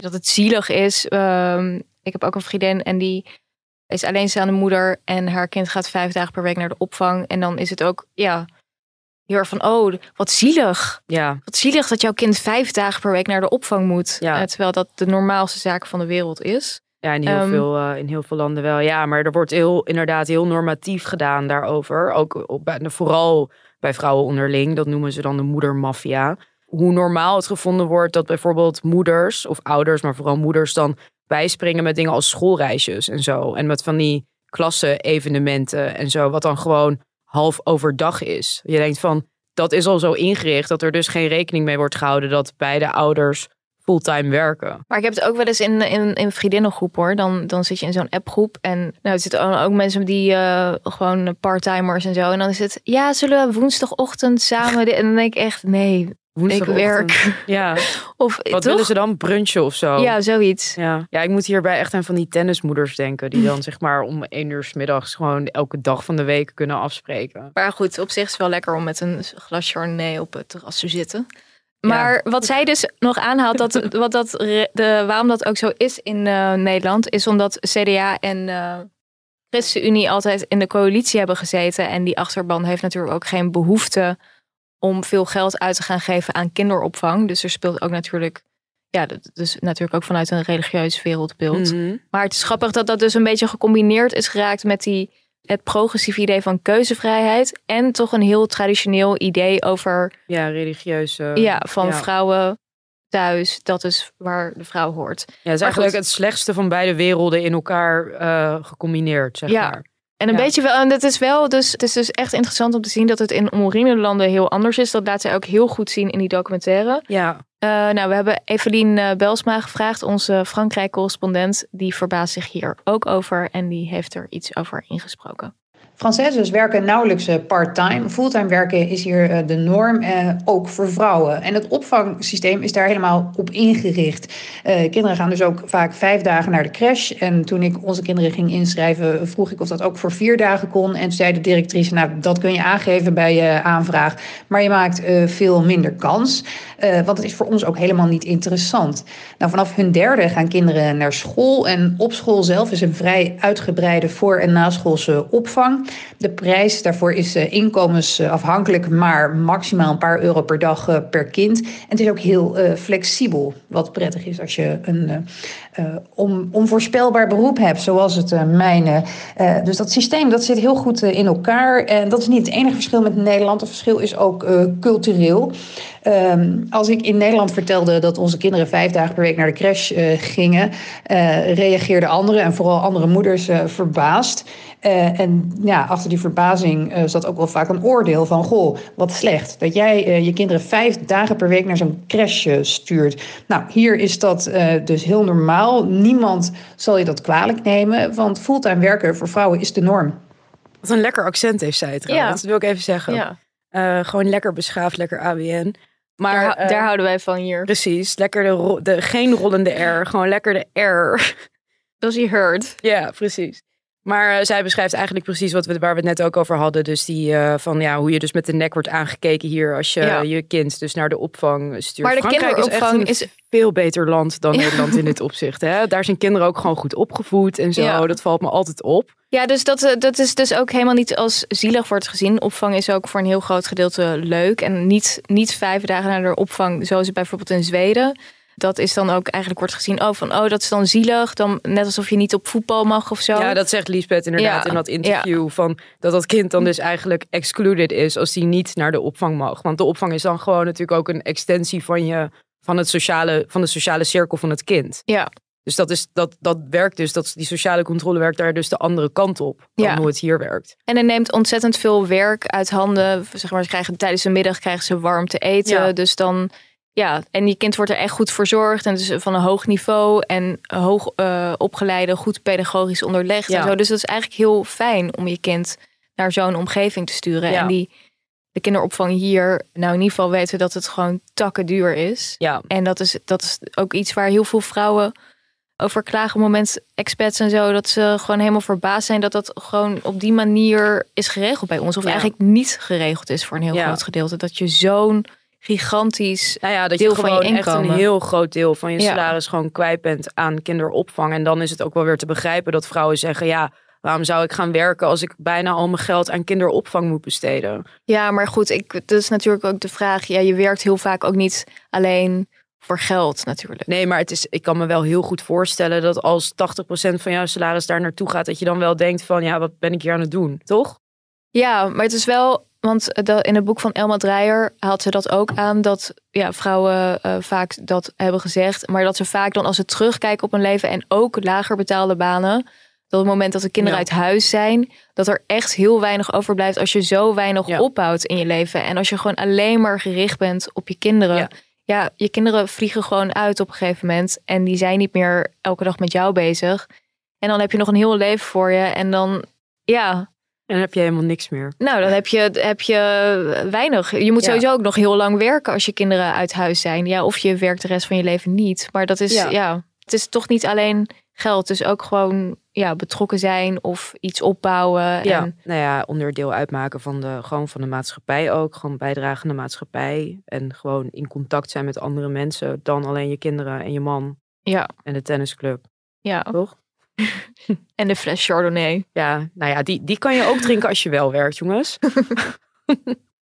Dat het zielig is. Ehm, ik heb ook een vriendin en die is alleenstaande moeder. En haar kind gaat vijf dagen per week naar de opvang. En dan is het ook, ja, heel erg van, oh, wat zielig. Ja, Wat zielig dat jouw kind vijf dagen per week naar de opvang moet. Ja. Eh, terwijl dat de normaalste zaak van de wereld is. ja in, heel Ehm, veel, eh, in heel veel landen wel. Ja, maar er wordt heel, inderdaad heel normatief gedaan daarover. Ook op, vooral bij vrouwen onderling. Dat noemen ze dan de moedermafia. Hoe normaal het gevonden wordt dat bijvoorbeeld moeders of ouders, maar vooral moeders dan bijspringen met dingen als schoolreisjes en zo. En met van die klasse-evenementen en zo. Wat dan gewoon half overdag is. Je denkt van, dat is al zo ingericht dat er dus geen rekening mee wordt gehouden dat beide ouders fulltime werken. Maar ik heb het ook wel eens in, in, in vriendinnengroep hoor. Dan, dan zit je in zo'n appgroep. En nou, er zitten ook mensen die eh, gewoon parttimers en zo. En dan is het, ja, zullen we woensdagochtend samen... En dan denk ik echt, nee, ik werk. Ja. Of Wat toch? willen ze dan? Brunchen of zo? Ja, zoiets. Ja. ja, ik moet hierbij echt aan van die tennismoeders denken. Die dan zeg maar om één uur 's middags gewoon elke dag van de week kunnen afspreken. Maar goed, op zich is het wel lekker om met een glas Chardonnay op het terras te zitten. Maar wat zij dus nog aanhaalt, dat, wat dat, de, waarom dat ook zo is in eh, Nederland, is omdat CDA en eh ChristenUnie altijd in de coalitie hebben gezeten. En die achterban heeft natuurlijk ook geen behoefte om veel geld uit te gaan geven aan kinderopvang. Dus er speelt ook natuurlijk, ja, dat- dus natuurlijk ook vanuit een religieus wereldbeeld. Mhm. Maar het is grappig dat dat dus een beetje gecombineerd is geraakt met die, het progressieve idee van keuzevrijheid. En toch een heel traditioneel idee over Ja, religieuze. ja, van ja. vrouwen thuis. Dat is waar de vrouw hoort. Ja, het is Maar eigenlijk goed. het slechtste van beide werelden in elkaar eh, gecombineerd, zeg Ja. maar. En een Ja. beetje wel, en het is wel, dus het is dus echt interessant om te zien dat het in omringende landen heel anders is. Dat laat zij ook heel goed zien in die documentaire. Ja, Eh, nou, we hebben Evelien eh, Belsma gevraagd, onze Frankrijk-correspondent. Die verbaast zich hier ook over en die heeft er iets over ingesproken. Françaises werken nauwelijks eh, part-time. Fulltime werken is hier eh, de norm, eh, ook voor vrouwen. En het opvangsysteem is daar helemaal op ingericht. Kinderen gaan dus ook vaak vijf dagen naar de crash. En toen ik onze kinderen ging inschrijven, vroeg ik of dat ook voor vier dagen kon. En toen zei de directrice, nou dat kun je aangeven bij je aanvraag. Maar je maakt veel minder kans. Want het is voor ons ook helemaal niet interessant. Nou, vanaf hun derde gaan kinderen naar school. En op school zelf is een vrij uitgebreide voor- en naschoolse opvang. De prijs daarvoor is eh, inkomensafhankelijk, maar maximaal een paar euro per dag eh, per kind. En het is ook heel eh, flexibel, wat prettig is als je een eh, on- onvoorspelbaar beroep hebt, zoals het eh, mijne. Eh, dus dat systeem dat zit heel goed in elkaar. En dat is niet het enige verschil met Nederland. Het verschil is ook cultureel. Ehm, als ik in Nederland vertelde dat onze kinderen vijf dagen per week naar de crash gingen, reageerden anderen en vooral andere moeders verbaasd. En ja, achter die verbazing zat ook wel vaak een oordeel van: Goh, wat slecht dat jij je kinderen vijf dagen per week naar zo'n crash stuurt. Nou, hier is dat dus heel normaal. Niemand zal je dat kwalijk nemen, want fulltime werken voor vrouwen is de norm. wat een lekker accent heeft zij trouwens. Dat wil ik even zeggen. Ja, Eh, gewoon lekker beschaafd, lekker ABN. Maar daar, eh, daar houden wij van hier. Precies, lekker de, ro- de geen rollende R, gewoon lekker de R. Does he hurt? Ja, precies. Maar eh, zij beschrijft eigenlijk precies wat we, waar we het net ook over hadden. Dus die eh, van ja, hoe je dus met de nek wordt aangekeken hier als je Ja. je kind dus naar de opvang stuurt. Maar de Frankrijk kinderopvang is, echt een veel beter land dan Nederland in dit opzicht. Hè? Daar zijn kinderen ook gewoon goed opgevoed en zo. Ja. Dat valt me altijd op. Ja, dus dat, eh, dat is dus ook helemaal niet als zielig wordt gezien. Opvang is ook voor een heel groot gedeelte leuk. En niet, niet vijf dagen naar de opvang, zoals bijvoorbeeld in Zweden. Dat is dan ook eigenlijk wordt gezien, oh, van oh, dat is dan zielig. Dan net alsof je niet op voetbal mag of zo. Ja, dat zegt Lisbeth inderdaad Ja, in dat interview. Van dat dat kind dan dus eigenlijk excluded is als die niet naar de opvang mag. Want de opvang is dan gewoon natuurlijk ook een extensie van, je, van, het sociale, van de sociale cirkel van het kind. Ja. Dus dat, is, dat, dat werkt dus, dat, die sociale controle werkt daar dus de andere kant op dan Ja. hoe het hier werkt. En er neemt ontzettend veel werk uit handen. Zeg maar, ze krijgen, tijdens de middag krijgen ze warm te eten. Dus dan, ja, en die kind wordt er echt goed verzorgd. En dus van een hoog niveau en hoog eh, opgeleide, goed pedagogisch onderlegd. Ja. En zo. Dus dat is eigenlijk heel fijn om je kind naar zo'n omgeving te sturen. Ja. En die, de kinderopvang hier, nou in ieder geval weten we dat het gewoon takken duur is. Ja. En dat is, dat is ook iets waar heel veel vrouwen over klagen. Op moment expats en zo, dat ze gewoon helemaal verbaasd zijn dat dat gewoon op die manier is geregeld bij ons. Of Ja. eigenlijk niet geregeld is voor een heel groot gedeelte. Dat je zo'n gigantisch Nou ja, dat deel je van gewoon je echt een heel groot deel van je Ja. salaris gewoon kwijt bent aan kinderopvang. En dan is het ook wel weer te begrijpen dat vrouwen zeggen, ja, waarom zou ik gaan werken als ik bijna al mijn geld aan kinderopvang moet besteden? Ja, maar goed, ik, dat is natuurlijk ook de vraag. Ja, je werkt heel vaak ook niet alleen voor geld natuurlijk. Nee, maar het is, ik kan me wel heel goed voorstellen dat als 80% van jouw salaris daar naartoe gaat, dat je dan wel denkt van, ja, wat ben ik hier aan het doen, toch? Ja, maar het is wel, want dat- in het boek van Elma Dreyer haalt ze dat ook aan, dat ja, vrouwen eh, vaak dat hebben gezegd, maar dat ze vaak dan als ze terugkijken op hun leven en ook lager betaalde banen, dat op het moment dat de kinderen Ja. uit huis zijn, dat er echt heel weinig overblijft als je zo weinig Ja. opbouwt in je leven. En als je gewoon alleen maar gericht bent op je kinderen. Ja. Ja. je kinderen vliegen gewoon uit op een gegeven moment en die zijn niet meer elke dag met jou bezig. En dan heb je nog een heel leven voor je en dan, ja, En dan heb je helemaal niks meer. nou, dan heb je, heb je weinig. Je moet Ja. sowieso ook nog heel lang werken als je kinderen uit huis zijn. Ja, of je werkt de rest van je leven niet. Maar dat is, Ja. ja, het is toch niet alleen geld. Het is ook gewoon ja, betrokken zijn of iets opbouwen. Ja, En, nou ja, onderdeel uitmaken van de, gewoon van de maatschappij ook. Gewoon bijdragen aan de maatschappij. En gewoon in contact zijn met andere mensen dan alleen je kinderen en je man ja, en de tennisclub. ja. Toch? En de fles Chardonnay. Ja, nou ja, die, die kan je ook drinken als je wel werkt, jongens.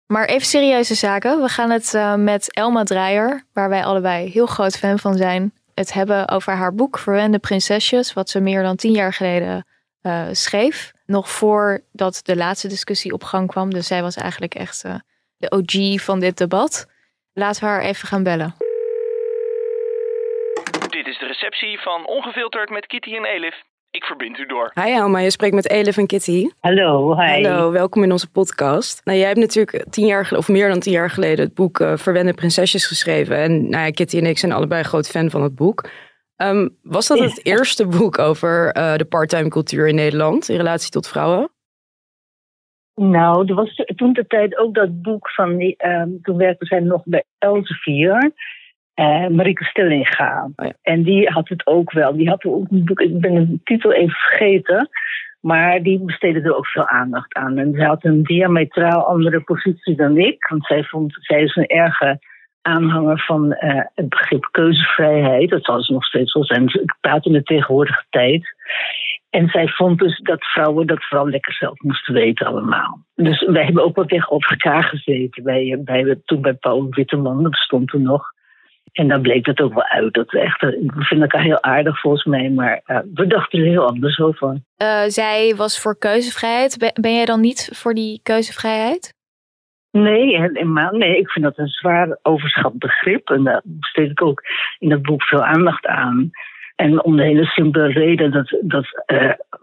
Maar even serieuze zaken. We gaan het eh, met Elma Dreyer, waar wij allebei heel groot fan van zijn, het hebben over haar boek Verwende Prinsesjes, wat ze meer dan tien jaar geleden eh, schreef. Nog voordat de laatste discussie op gang kwam. Dus zij was eigenlijk echt eh, de OG van dit debat. Laten we haar even gaan bellen. Dit is de receptie van Ongefilterd met Kitty en Elif. Ik verbind u door. Hi Elma, je spreekt met Elif en Kitty. Hallo, hi. Hallo, welkom in onze podcast. Nou, jij hebt natuurlijk tien jaar of meer dan tien jaar geleden, het boek eh, Verwende Prinsesjes geschreven. En nou ja, Kitty en ik zijn allebei groot fan van het boek. Ehm, was dat het eerste boek over eh, de parttime cultuur in Nederland in relatie tot vrouwen? Nou, er was toen de tijd ook dat boek van, die, ehm, toen werkte zij nog bij Elsevier, eh Marieke Stillinga. Oh ja. En die had het ook wel. Die had ook een boek, ik ben de titel even vergeten, maar die besteedde er ook veel aandacht aan. En zij had een diametraal andere positie dan ik, want zij, vond, zij is een erge aanhanger van eh, het begrip keuzevrijheid. Dat zal ze nog steeds wel zijn. Ik praat in de tegenwoordige tijd. En zij vond dus dat vrouwen dat vooral lekker zelf moesten weten allemaal. Dus wij hebben ook wel tegenover elkaar gezeten. Bij, bij, toen bij Paul Witteman, dat stond toen nog. En dan bleek dat ook wel uit. Dat we, echt, eh, we vinden elkaar heel aardig volgens mij, maar eh, we dachten er heel anders over. Eh, zij was voor keuzevrijheid. Ben, jij dan niet voor die keuzevrijheid? Nee, helemaal nee. Ik vind dat een zwaar overschat begrip. En daar besteed ik ook in dat boek veel aandacht aan. En om de hele simpele reden dat, dat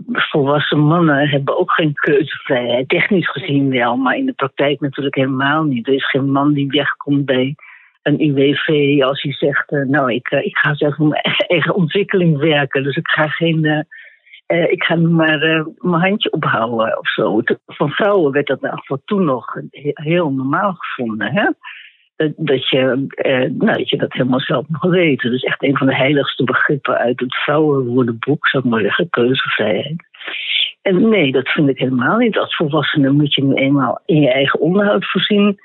volwassen mannen hebben ook geen keuzevrijheid. Technisch gezien wel, maar in de praktijk natuurlijk helemaal niet. Er is geen man die wegkomt bij een UWV als hij zegt... eh, nou, ik, eh, ik ga zelf voor mijn eigen ontwikkeling werken. Dus ik ga geen... eh, ik ga maar mijn handje ophouden of zo. Van vrouwen werd dat voor toen nog he- heel normaal gevonden. Hè? dat, dat, je, nou, dat je dat helemaal zelf mag weten. Dus echt een van de heiligste begrippen uit het vrouwenwoordenboek, zou ik maar zeggen, keuzevrijheid. En nee, dat vind ik helemaal niet. Als volwassene moet je nu eenmaal in je eigen onderhoud voorzien.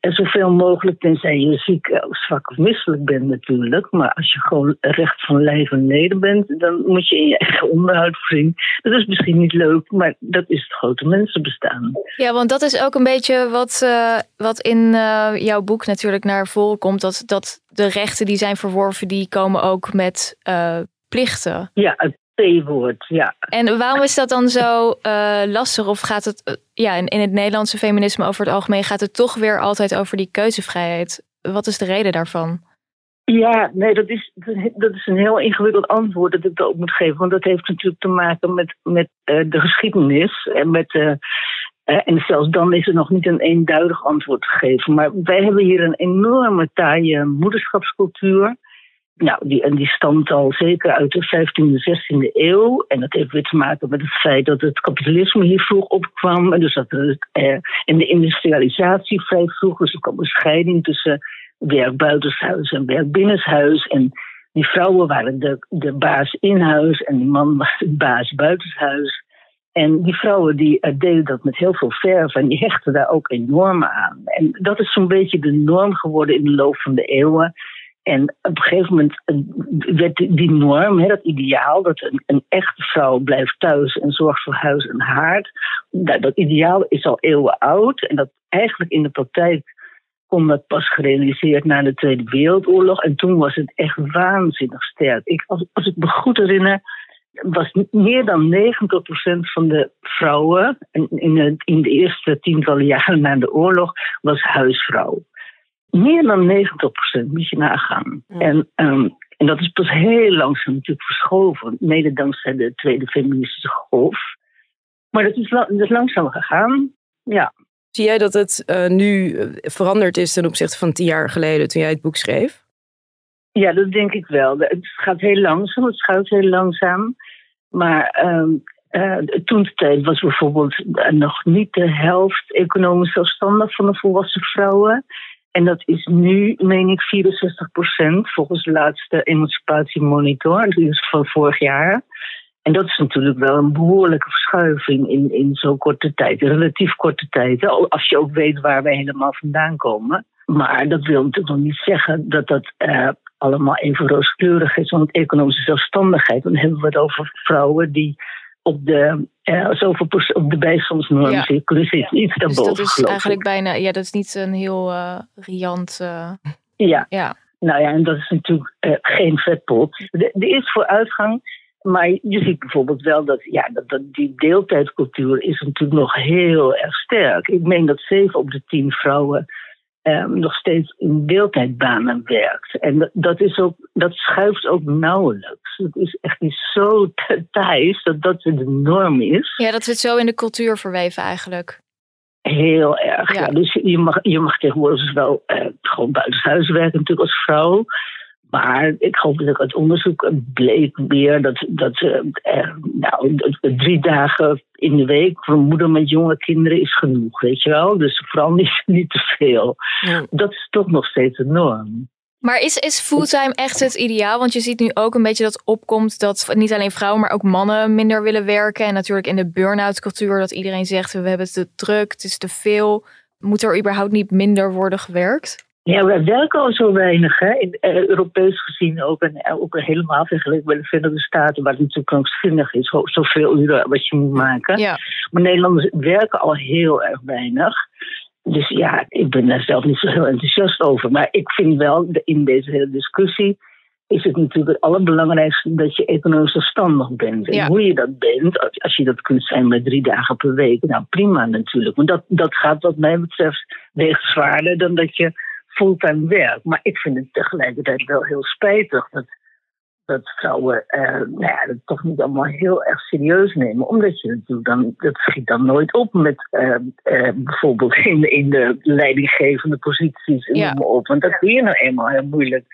En zoveel mogelijk, tenzij je ziek, eh, zwak of misselijk bent natuurlijk. Maar als je gewoon recht van lijf en leden bent, dan moet je in je eigen onderhoud voorzien. Dat is misschien niet leuk, maar dat is het grote mensenbestaan. Ja, want dat is ook een beetje wat, uh, wat in uh, jouw boek natuurlijk naar voren komt. Dat, dat de rechten die zijn verworven, die komen ook met uh, plichten. Ja, het P-woord, ja. En waarom is dat dan zo uh, lastig? Of gaat het ja, in, in het Nederlandse feminisme over het algemeen gaat het toch weer altijd over die keuzevrijheid? Wat is de reden daarvan? Ja, nee, dat is, dat is een heel ingewikkeld antwoord dat ik ook moet geven. Want dat heeft natuurlijk te maken met, met uh, de geschiedenis. En, met, en zelfs dan is er nog niet een eenduidig antwoord te geven. Maar wij hebben hier een enorme taaie moederschapscultuur. Nou, die, en die stamt al zeker uit de 15e, 16e eeuw. En dat heeft weer te maken met het feit dat het kapitalisme hier vroeg opkwam. En dus dat eh, de industrialisatie vrij vroeg. Dus er kwam een scheiding tussen werk buitenshuis en werk binnenshuis. En die vrouwen waren de, de baas in huis en die man was de baas buitenshuis. En die vrouwen die uh, deden dat met heel veel verf en die hechten daar ook enorm aan. En dat is zo'n beetje de norm geworden in de loop van de eeuwen. En op een gegeven moment werd die norm, dat ideaal, dat een, echte vrouw blijft thuis en zorgt voor huis en haard, dat, dat ideaal is al eeuwen oud. En dat eigenlijk in de praktijk kon dat pas gerealiseerd na de Tweede Wereldoorlog. En toen was het echt waanzinnig sterk. Ik, als, als ik me goed herinner, was meer dan 90% van de vrouwen in de, in de eerste tientallen jaren na de oorlog was huisvrouw meer dan 90% moet je nagaan. En, um, en dat is pas heel langzaam natuurlijk verschoven, mede dankzij de tweede feministische golf. Maar dat is, dat is langzaam gegaan, ja. Zie jij dat het uh, nu eh, veranderd is ten opzichte van tien jaar geleden toen jij het boek schreef? Ja, dat denk ik wel. Het gaat heel langzaam, het schuift heel langzaam. Maar um, uh, toen de tijd was bijvoorbeeld nog niet de helft economisch zelfstandig van de volwassen vrouwen. En dat is nu, meen ik, 64% volgens de laatste emancipatiemonitor, die is van vorig jaar. En dat is natuurlijk wel een behoorlijke verschuiving in, in zo'n korte tijd, relatief korte tijd. Als je ook weet waar wij helemaal vandaan komen. Maar dat wil natuurlijk nog niet zeggen dat dat uh, allemaal even rooskleurig is. Want economische zelfstandigheid, dan hebben we het over vrouwen die op de, uh, zoveel op de bijstandsnorm ja. zit. Dus iets dus daarboven. dat is eigenlijk bijna, ja, dat is niet een heel uh, riant. Uh, ja. ja. Nou ja, en dat is natuurlijk geen vetpot. Er is vooruitgang. Maar je ziet bijvoorbeeld wel dat, ja, dat, dat die deeltijdcultuur is natuurlijk nog heel erg sterk. Ik meen dat zeven op de tien vrouwen um, nog steeds in deeltijdbanen werkt. En dat, dat, is ook, dat schuift ook nauwelijks. Het is echt niet zo thuis dat dat de norm is. Ja, dat zit zo in de cultuur verweven eigenlijk. Heel erg. Ja. Dus je mag, je mag tegenwoordig dus wel uh, gewoon buitenshuis werken, natuurlijk als vrouw. Maar ik geloof dat uit onderzoek bleek weer dat, dat uh, nou, drie dagen in de week voor een moeder met jonge kinderen is genoeg, weet je wel. Dus vooral niet, niet te veel. Ja. Dat is toch nog steeds de norm. Maar is, is fulltime echt het ideaal? Want je ziet nu ook een beetje dat opkomt dat niet alleen vrouwen, maar ook mannen minder willen werken. En natuurlijk in de burn-out cultuur dat iedereen zegt we hebben het te druk, het is te veel. Moet er überhaupt niet minder worden gewerkt? Ja, we werken al zo weinig, hè? In, uh, Europees gezien ook. En uh, ook helemaal vergeleken bij de Verenigde Staten, waar het natuurlijk krankzinnig is, zoveel uren wat je moet maken. Ja. Maar Nederlanders werken al heel erg weinig. Dus ja, ik ben daar zelf niet zo heel enthousiast over. Maar ik vind wel, in deze hele discussie, is het natuurlijk het allerbelangrijkste dat je economisch zelfstandig bent. En Ja. hoe je dat bent, als- als je dat kunt zijn met drie dagen per week, nou prima natuurlijk. Want dat, dat gaat wat mij betreft weegt zwaarder dan dat je fulltime werkt. Maar ik vind het tegelijkertijd wel heel spijtig dat, dat vrouwen eh, nou ja, dat toch niet allemaal heel erg serieus nemen. Omdat je natuurlijk dan, dat schiet dan nooit op met eh, eh, bijvoorbeeld in, in de leidinggevende posities. en Ja. noem maar op. Want dat kun je nou eenmaal heel moeilijk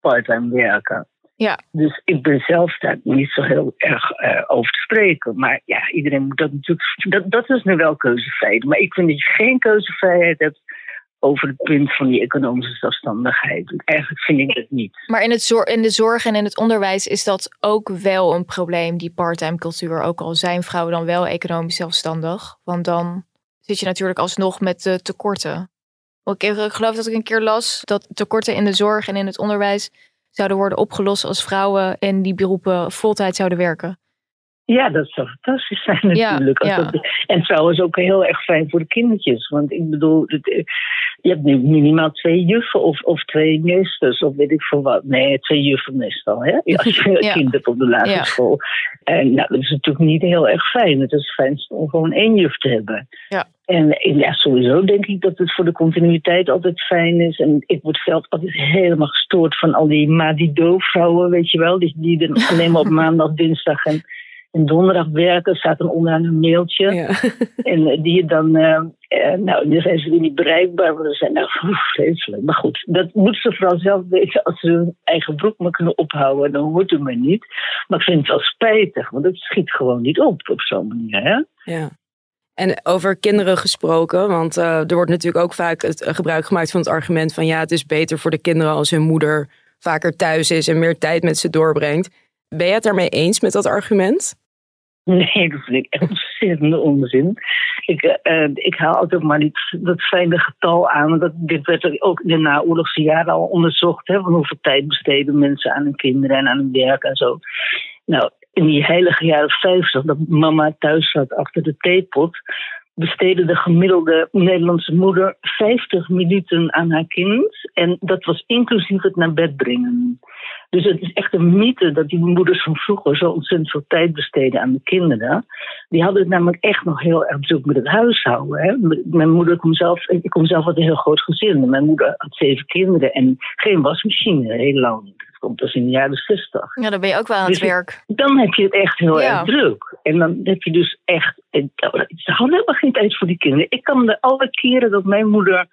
parttime werken. Ja. Dus ik ben zelf daar niet zo heel erg eh, over te spreken. Maar ja, iedereen moet dat natuurlijk. Dat, dat is nu wel keuzevrijheid. Maar ik vind dat je geen keuzevrijheid hebt over het punt van die economische zelfstandigheid. Eigenlijk vind ik het niet. Maar in, het in de zorg en in het onderwijs is dat ook wel een probleem, die parttime cultuur. Ook al zijn vrouwen dan wel economisch zelfstandig. Want dan zit je natuurlijk alsnog met de tekorten. Ik geloof dat ik een keer las dat tekorten in de zorg en in het onderwijs zouden worden opgelost als vrouwen in die beroepen voltijd zouden werken. Ja, dat zou fantastisch zijn natuurlijk. Ja, dat- en trouwens ook heel erg fijn voor de kindertjes. Want ik bedoel, het, eh, je hebt nu minimaal twee juffen of, of twee meesters of weet ik veel wat. Nee, twee juffen meestal, hè? Als je Ja. kind hebt op de lagere Ja. school. En nou, dat is natuurlijk niet heel erg fijn. Het is fijn om gewoon één juf te hebben. Ja. En eh, ja, sowieso denk ik dat het voor de continuïteit altijd fijn is. En ik word zelf altijd helemaal gestoord van al die Madido-vrouwen, weet je wel. Die, die dan alleen maar op maandag, dinsdag en, en donderdag werken. staat dan onderaan een mailtje. En die je dan, eh, eh, nou, dan zijn ze weer niet bereikbaar. Maar dan zijn nou, vreselijk. Maar goed, dat moeten ze vooral zelf weten. Als ze hun eigen broek maar kunnen ophouden, dan hoort het maar niet. Maar ik vind het wel spijtig, want het schiet gewoon niet op op zo'n manier, hè? Ja. En over kinderen gesproken, want eh, er wordt natuurlijk ook vaak het gebruik gemaakt van het argument van ja, het is beter voor de kinderen als hun moeder vaker thuis is en meer tijd met ze doorbrengt. Ben je het daarmee eens met dat argument? Nee, dat vind ik ontzettende onzin. Ik, eh, ik haal altijd maar die, dat fijne getal aan. Dat, dit werd ook in de naoorlogse jaren al onderzocht. Hè, van hoeveel tijd besteden mensen aan hun kinderen en aan hun werk en zo. Nou, in die heilige jaren 50, dat mama thuis zat achter de theepot, besteedde de gemiddelde Nederlandse moeder 50 minuten aan haar kind. En dat was inclusief het naar bed brengen. Dus het is echt een mythe dat die moeders van vroeger zo ontzettend veel tijd besteden aan de kinderen. Die hadden het namelijk echt nog heel erg druk met het huishouden. Hè. Mijn moeder komt zelf, ik kom zelf uit een heel groot gezin. Mijn moeder had zeven kinderen en geen wasmachine, heel lang. Dat komt pas in de jaren 60. Ja, dan ben je ook wel aan het Dus het- werk. Dan heb je het echt heel Ja. erg druk. En dan heb je dus echt. Ze hadden helemaal geen tijd voor die kinderen. Ik kan me alle keren dat mijn moeder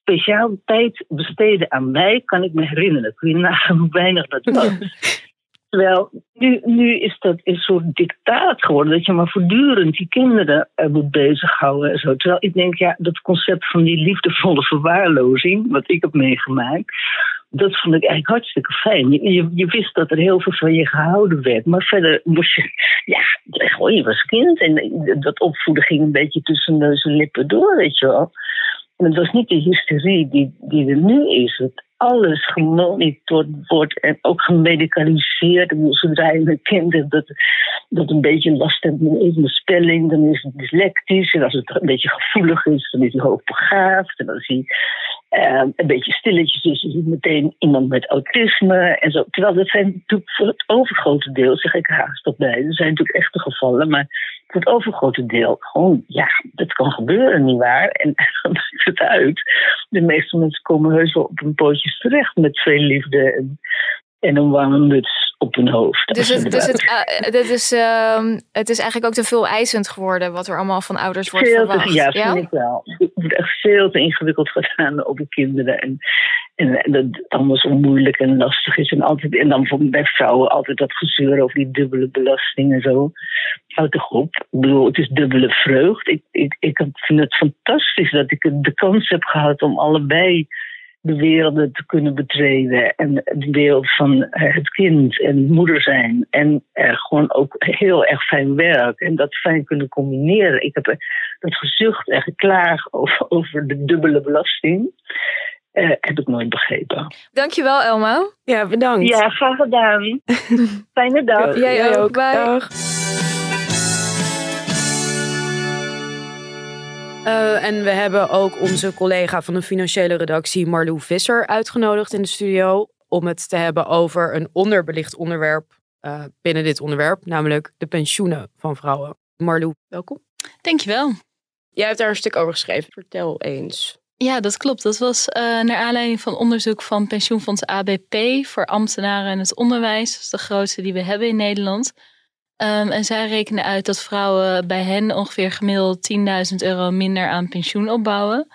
speciaal tijd besteedde aan mij, kan ik me herinneren. Kun je nagaan hoe weinig dat was. Terwijl nu, nu is dat een soort dictaat geworden. Dat je maar voortdurend die kinderen eh, moet bezighouden. En zo. Terwijl ik denk, ja, dat concept van die liefdevolle verwaarlozing. wat ik heb meegemaakt. dat vond ik eigenlijk hartstikke fijn. Je, je, je wist dat er heel veel van je gehouden werd. Maar verder moest je. ja, gewoon, je was kind. En eh, dat opvoeden ging een beetje tussen neus en lippen door, weet je wel. En het was niet de hysterie die, die er nu is. Dat alles gemonitord wordt en ook gemedicaliseerd. Zodra je een kind dat, dat een beetje last heeft met de spelling, dan is het dyslectisch. En als het een beetje gevoelig is, dan is hij hoogbegaafd. En als hij eh, een beetje stilletjes is, is hij meteen iemand met autisme. En zo. Terwijl dat zijn natuurlijk voor het overgrote deel, zeg ik haast erbij. Er zijn natuurlijk echte gevallen, maar voor het overgrote deel gewoon, ja, dat kan gebeuren, nietwaar? En dan ziet het uit. De meeste mensen komen heus wel op hun pootjes terecht met veel liefde en, en een warme muts op hun hoofd. Dus, het, dus het, eh, is, ehm, het is eigenlijk ook te veel eisend geworden wat er allemaal van ouders wordt veel verwacht. te, ja, vind ik wel. Het wordt echt veel te ingewikkeld gedaan op de kinderen. En, en, en dat het allemaal zo moeilijk en lastig is. En, altijd, en dan bij vrouwen altijd dat gezeur over die dubbele belasting en zo. Houd toch op. Ik bedoel, het is dubbele vreugd. Ik, ik, ik vind het fantastisch dat ik de kans heb gehad om allebei de werelden te kunnen betreden. En de wereld van eh, het kind en moeder zijn. En eh, gewoon ook heel erg fijn werk. En dat fijn kunnen combineren. Ik heb eh, dat gezucht en geklaag over, over de dubbele belasting. eh, heb ik nooit begrepen. Dankjewel Elmo. Ja, bedankt. Ja, graag gedaan. Fijne dag. Jij ook. Bye. Dag. Eh, en we hebben ook onze collega van de financiële redactie Marlou Visser uitgenodigd in de studio om het te hebben over een onderbelicht onderwerp eh, binnen dit onderwerp, namelijk de pensioenen van vrouwen. Marlou, welkom. Dankjewel. Jij hebt daar een stuk over geschreven. Vertel eens. Ja, dat klopt. Dat was eh, naar aanleiding van onderzoek van pensioenfonds ABP voor ambtenaren en het onderwijs. Dat is de grootste die we hebben in Nederland. Um, en zij rekenen uit dat vrouwen bij hen ongeveer gemiddeld 10.000 euro minder aan pensioen opbouwen.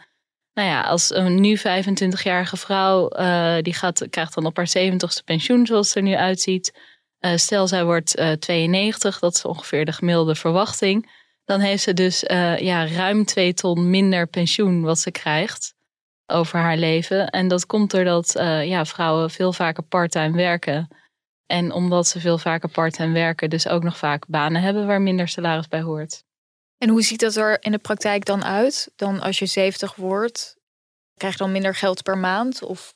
Nou ja, als een nu 25-jarige vrouw, uh, die gaat, krijgt dan op haar 70ste pensioen zoals het er nu uitziet. Uh, stel zij wordt uh, 92, dat is ongeveer de gemiddelde verwachting. Dan heeft ze dus ja, ruim 2 ton minder pensioen wat ze krijgt. over haar leven. En dat komt doordat ja, vrouwen veel vaker parttime werken. En omdat ze veel vaker parttime werken, dus ook nog vaak banen hebben waar minder salaris bij hoort. En hoe ziet dat er in de praktijk dan uit? Dan als je 70 wordt, krijg je dan minder geld per maand? Of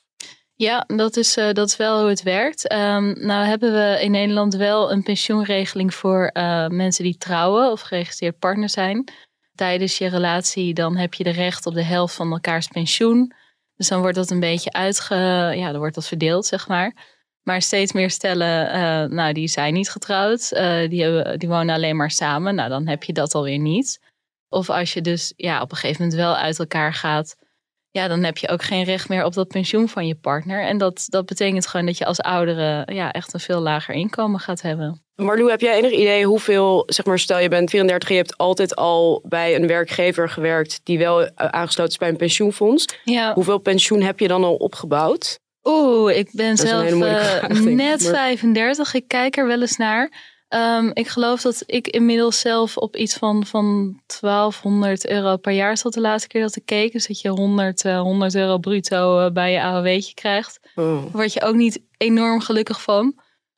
ja, dat is, uh, dat is wel hoe het werkt. Um, nou hebben we in Nederland wel een pensioenregeling voor uh, mensen die trouwen of geregistreerd partner zijn. Tijdens je relatie dan heb je de recht op de helft van elkaars pensioen. Dus dan wordt dat een beetje uitge... Ja, dan wordt dat verdeeld, zeg maar. Maar steeds meer stellen, uh, nou, die zijn niet getrouwd. die, hebben, die wonen alleen maar samen. Nou, dan heb je dat alweer niet. Of als je dus ja, op een gegeven moment wel uit elkaar gaat ja, dan heb je ook geen recht meer op dat pensioen van je partner. En dat, dat betekent gewoon dat je als oudere ja, echt een veel lager inkomen gaat hebben. Marlou, heb jij enig idee hoeveel, zeg maar, stel je bent 34 en je hebt altijd al bij een werkgever gewerkt die wel eh, aangesloten is bij een pensioenfonds. Ja. Hoeveel pensioen heb je dan al opgebouwd? Oeh, ik ben zelf uh, net 35. Ik kijk er wel eens naar. Um, ik geloof dat ik inmiddels zelf op iets van, van 1200 euro per jaar zat de laatste keer dat ik keek. Dus dat je 100, uh, 100 euro bruto uh, bij je AOW'tje krijgt. Oh. Daar word je ook niet enorm gelukkig van.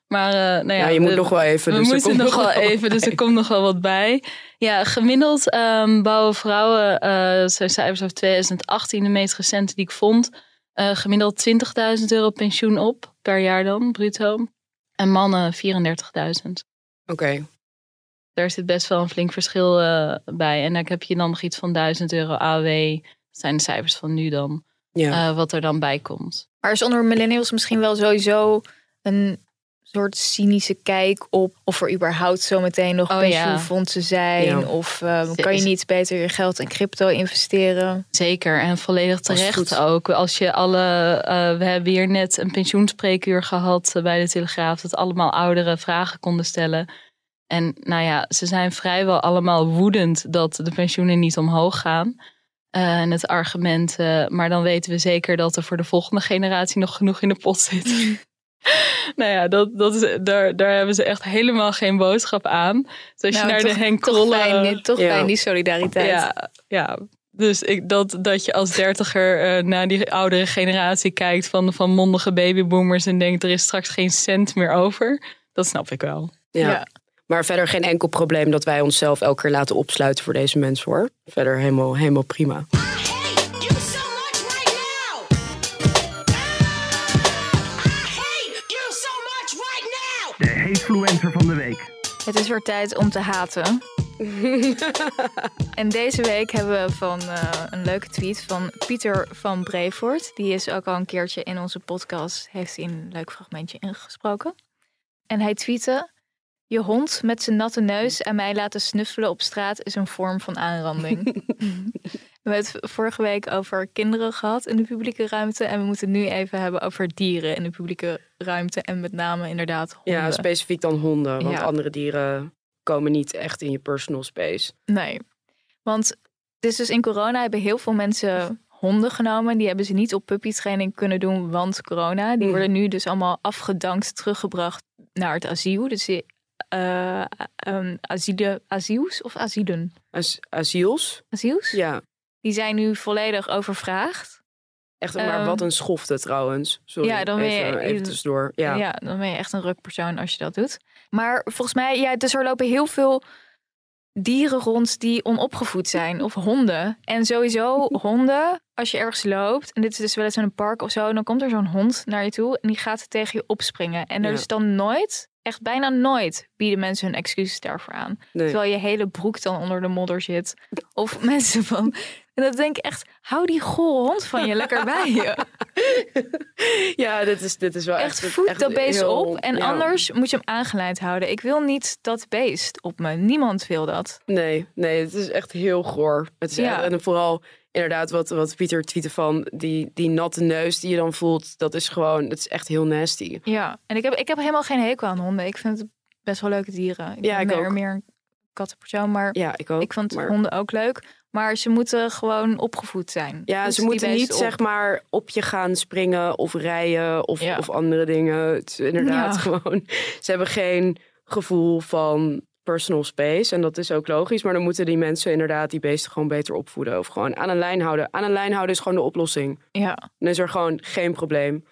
Maar uh, nou ja, ja, je moet nog wel even. We dus moeten nog wel even, dus er komt nog wel wat bij. Ja, gemiddeld um, bouwen vrouwen, zijn cijfers over 2018, de meest recente die ik vond, uh, gemiddeld 20.000 euro pensioen op per jaar dan, bruto. En mannen 34.000. Oké. Okay. Daar zit best wel een flink verschil uh, bij. En dan heb je dan nog iets van 1000 euro AW. Dat zijn de cijfers van nu dan. Ja. Uh, wat er dan bij komt. Maar is onder millennials misschien wel sowieso een soort cynische kijk op of er überhaupt zometeen nog oh, pensioenfondsen zijn? Ja. Of uh, kan je niet beter je geld in crypto investeren? Zeker en volledig terecht ook. Als je alle, uh, we hebben hier net een pensioenspreekuur gehad bij de Telegraaf, dat allemaal ouderen vragen konden stellen. En nou ja, ze zijn vrijwel allemaal woedend dat de pensioenen niet omhoog gaan. Uh, en het argument, maar dan weten we zeker dat er voor de volgende generatie nog genoeg in de pot zit. nou ja, dat, dat is, daar, daar hebben ze echt helemaal geen boodschap aan. Dus als nou, je naar toch, de Henk toch. Fijn, toch Ja. fijn, die solidariteit. Ja, ja. Dus ik, dat, dat je als dertiger uh, naar die oudere generatie kijkt van, van mondige babyboomers en denkt er is straks geen cent meer over. Dat snap ik wel. Ja. Ja. Maar verder geen enkel probleem dat wij onszelf elke keer laten opsluiten voor deze mensen hoor. Verder helemaal, helemaal prima. De Hatefluencer van de week. Het is weer tijd om te haten. en deze week hebben we van uh, een leuke tweet van Pieter van Brevoort. Die is ook al een keertje in onze podcast, heeft hij een leuk fragmentje ingesproken. En hij tweette... Je hond met zijn natte neus en mij laten snuffelen op straat is een vorm van aanranding. we hebben het vorige week over kinderen gehad in de publieke ruimte. En we moeten nu even hebben over dieren in de publieke ruimte. En met name inderdaad honden. Ja, specifiek dan honden. Want Ja. andere dieren komen niet echt in je personal space. Nee, want dus, dus in corona hebben heel veel mensen honden genomen. Die hebben ze niet op puppytraining kunnen doen, want corona. Die Mm. worden nu dus allemaal afgedankt, teruggebracht naar het asiel. Dus die, eh um, asiele, asiels of asielen? As asiels? Asiels? Ja. Die zijn nu volledig overvraagd. Echt, maar Ehm, wat een schofte trouwens. Sorry, ja, dan ben je- even, even tussendoor. Ja. Ja. dan ben je echt een rukpersoon als je dat doet. Maar volgens mij, ja, dus er lopen heel veel dieren rond die onopgevoed zijn. Of honden. En sowieso honden, als je ergens loopt, en dit is dus wel eens in een park of zo, dan komt er zo'n hond naar je toe en die gaat tegen je opspringen. En er Ja. is dan nooit, echt bijna nooit, bieden mensen hun excuses daarvoor aan. Nee. Terwijl je hele broek dan onder de modder zit. Of mensen van... En dan denk ik echt, hou die gore hond van je lekker bij je. ja, dit is, dit is wel echt... Echt voed dat beest heel- op. En ja. anders moet je hem aangeleid houden. Ik wil niet dat beest op me. Niemand wil dat. Nee, nee, het is echt heel goor. Het is Ja. echt- en vooral inderdaad wat, wat Pieter tweette van die, die natte neus die je dan voelt. Dat is gewoon, dat is echt heel nasty. Ja, en ik heb, ik heb helemaal geen hekel aan honden. Ik vind het best wel leuke dieren. Ik Ja, ben ik meer, ook. meer een kattenpersoon, maar Ja, ik ook. ik vond maar- honden ook leuk. Maar ze moeten gewoon opgevoed zijn. Ja, ze moeten niet op. zeg maar op je gaan springen of rijden of, Ja. of andere dingen. Het is inderdaad Ja. gewoon. Ze hebben geen gevoel van personal space. En dat is ook logisch. Maar dan moeten die mensen inderdaad die beesten gewoon beter opvoeden. Of gewoon aan een lijn houden. Aan een lijn houden is gewoon de oplossing. Ja, Dan is er gewoon geen probleem.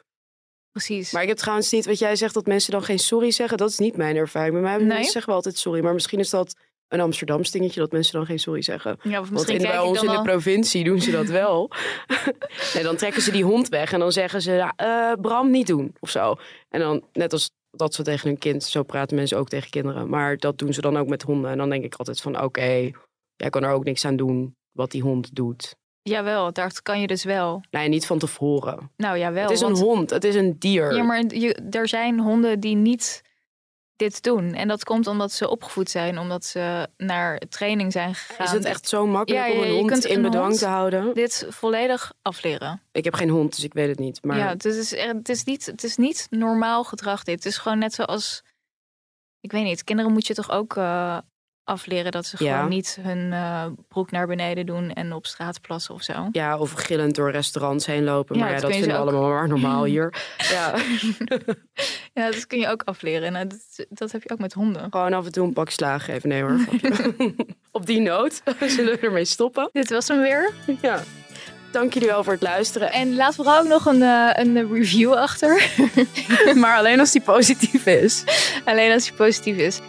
precies. Maar ik heb trouwens niet wat jij zegt dat mensen dan geen sorry zeggen. Dat is niet mijn ervaring. Bij mij Nee? zeggen wel altijd sorry. Maar misschien is dat een Amsterdams dingetje dat mensen dan geen sorry zeggen. Ja, of Want misschien in, bij ons in de al- provincie doen ze dat wel. nee, dan trekken ze die hond weg en dan zeggen ze, ja, eh, Bram, niet doen of zo. En dan, net als dat ze tegen hun kind, zo praten mensen ook tegen kinderen. Maar dat doen ze dan ook met honden. En dan denk ik altijd van, oké, jij kan er ook niks aan doen wat die hond doet. Jawel, daar kan je dus wel. Nee, niet van tevoren. Nou jawel. het is want- een hond, het is een dier. Ja, maar je, er zijn honden die niet dit doen. En dat komt omdat ze opgevoed zijn, omdat ze naar training zijn gegaan. Is het echt zo makkelijk Ja, om een hond kunt in een bedwang hond te houden? Dit volledig afleren. Ik heb geen hond, dus ik weet het niet. Maar Ja, het is, het, is niet, het is niet normaal gedrag dit. Het is gewoon net zoals... Ik weet niet, kinderen moet je toch ook eh, afleren... dat ze Ja. gewoon niet hun eh, broek naar beneden doen... en op straat plassen of zo. Ja, of gillend door restaurants heen lopen. Ja, maar ja, dat dat kun je vinden we ook- allemaal maar normaal hier. Ja. Ja, dat kun je ook afleren. Nou, dat, dat heb je ook met honden. Gewoon af en toe een pak slagen even. Nee hoor. Op die noot zullen we ermee stoppen. Dit was hem weer. Ja. Dank jullie wel voor het luisteren. En laat vooral ook nog een, eh, een review achter. maar alleen als die positief is. Alleen als hij positief is.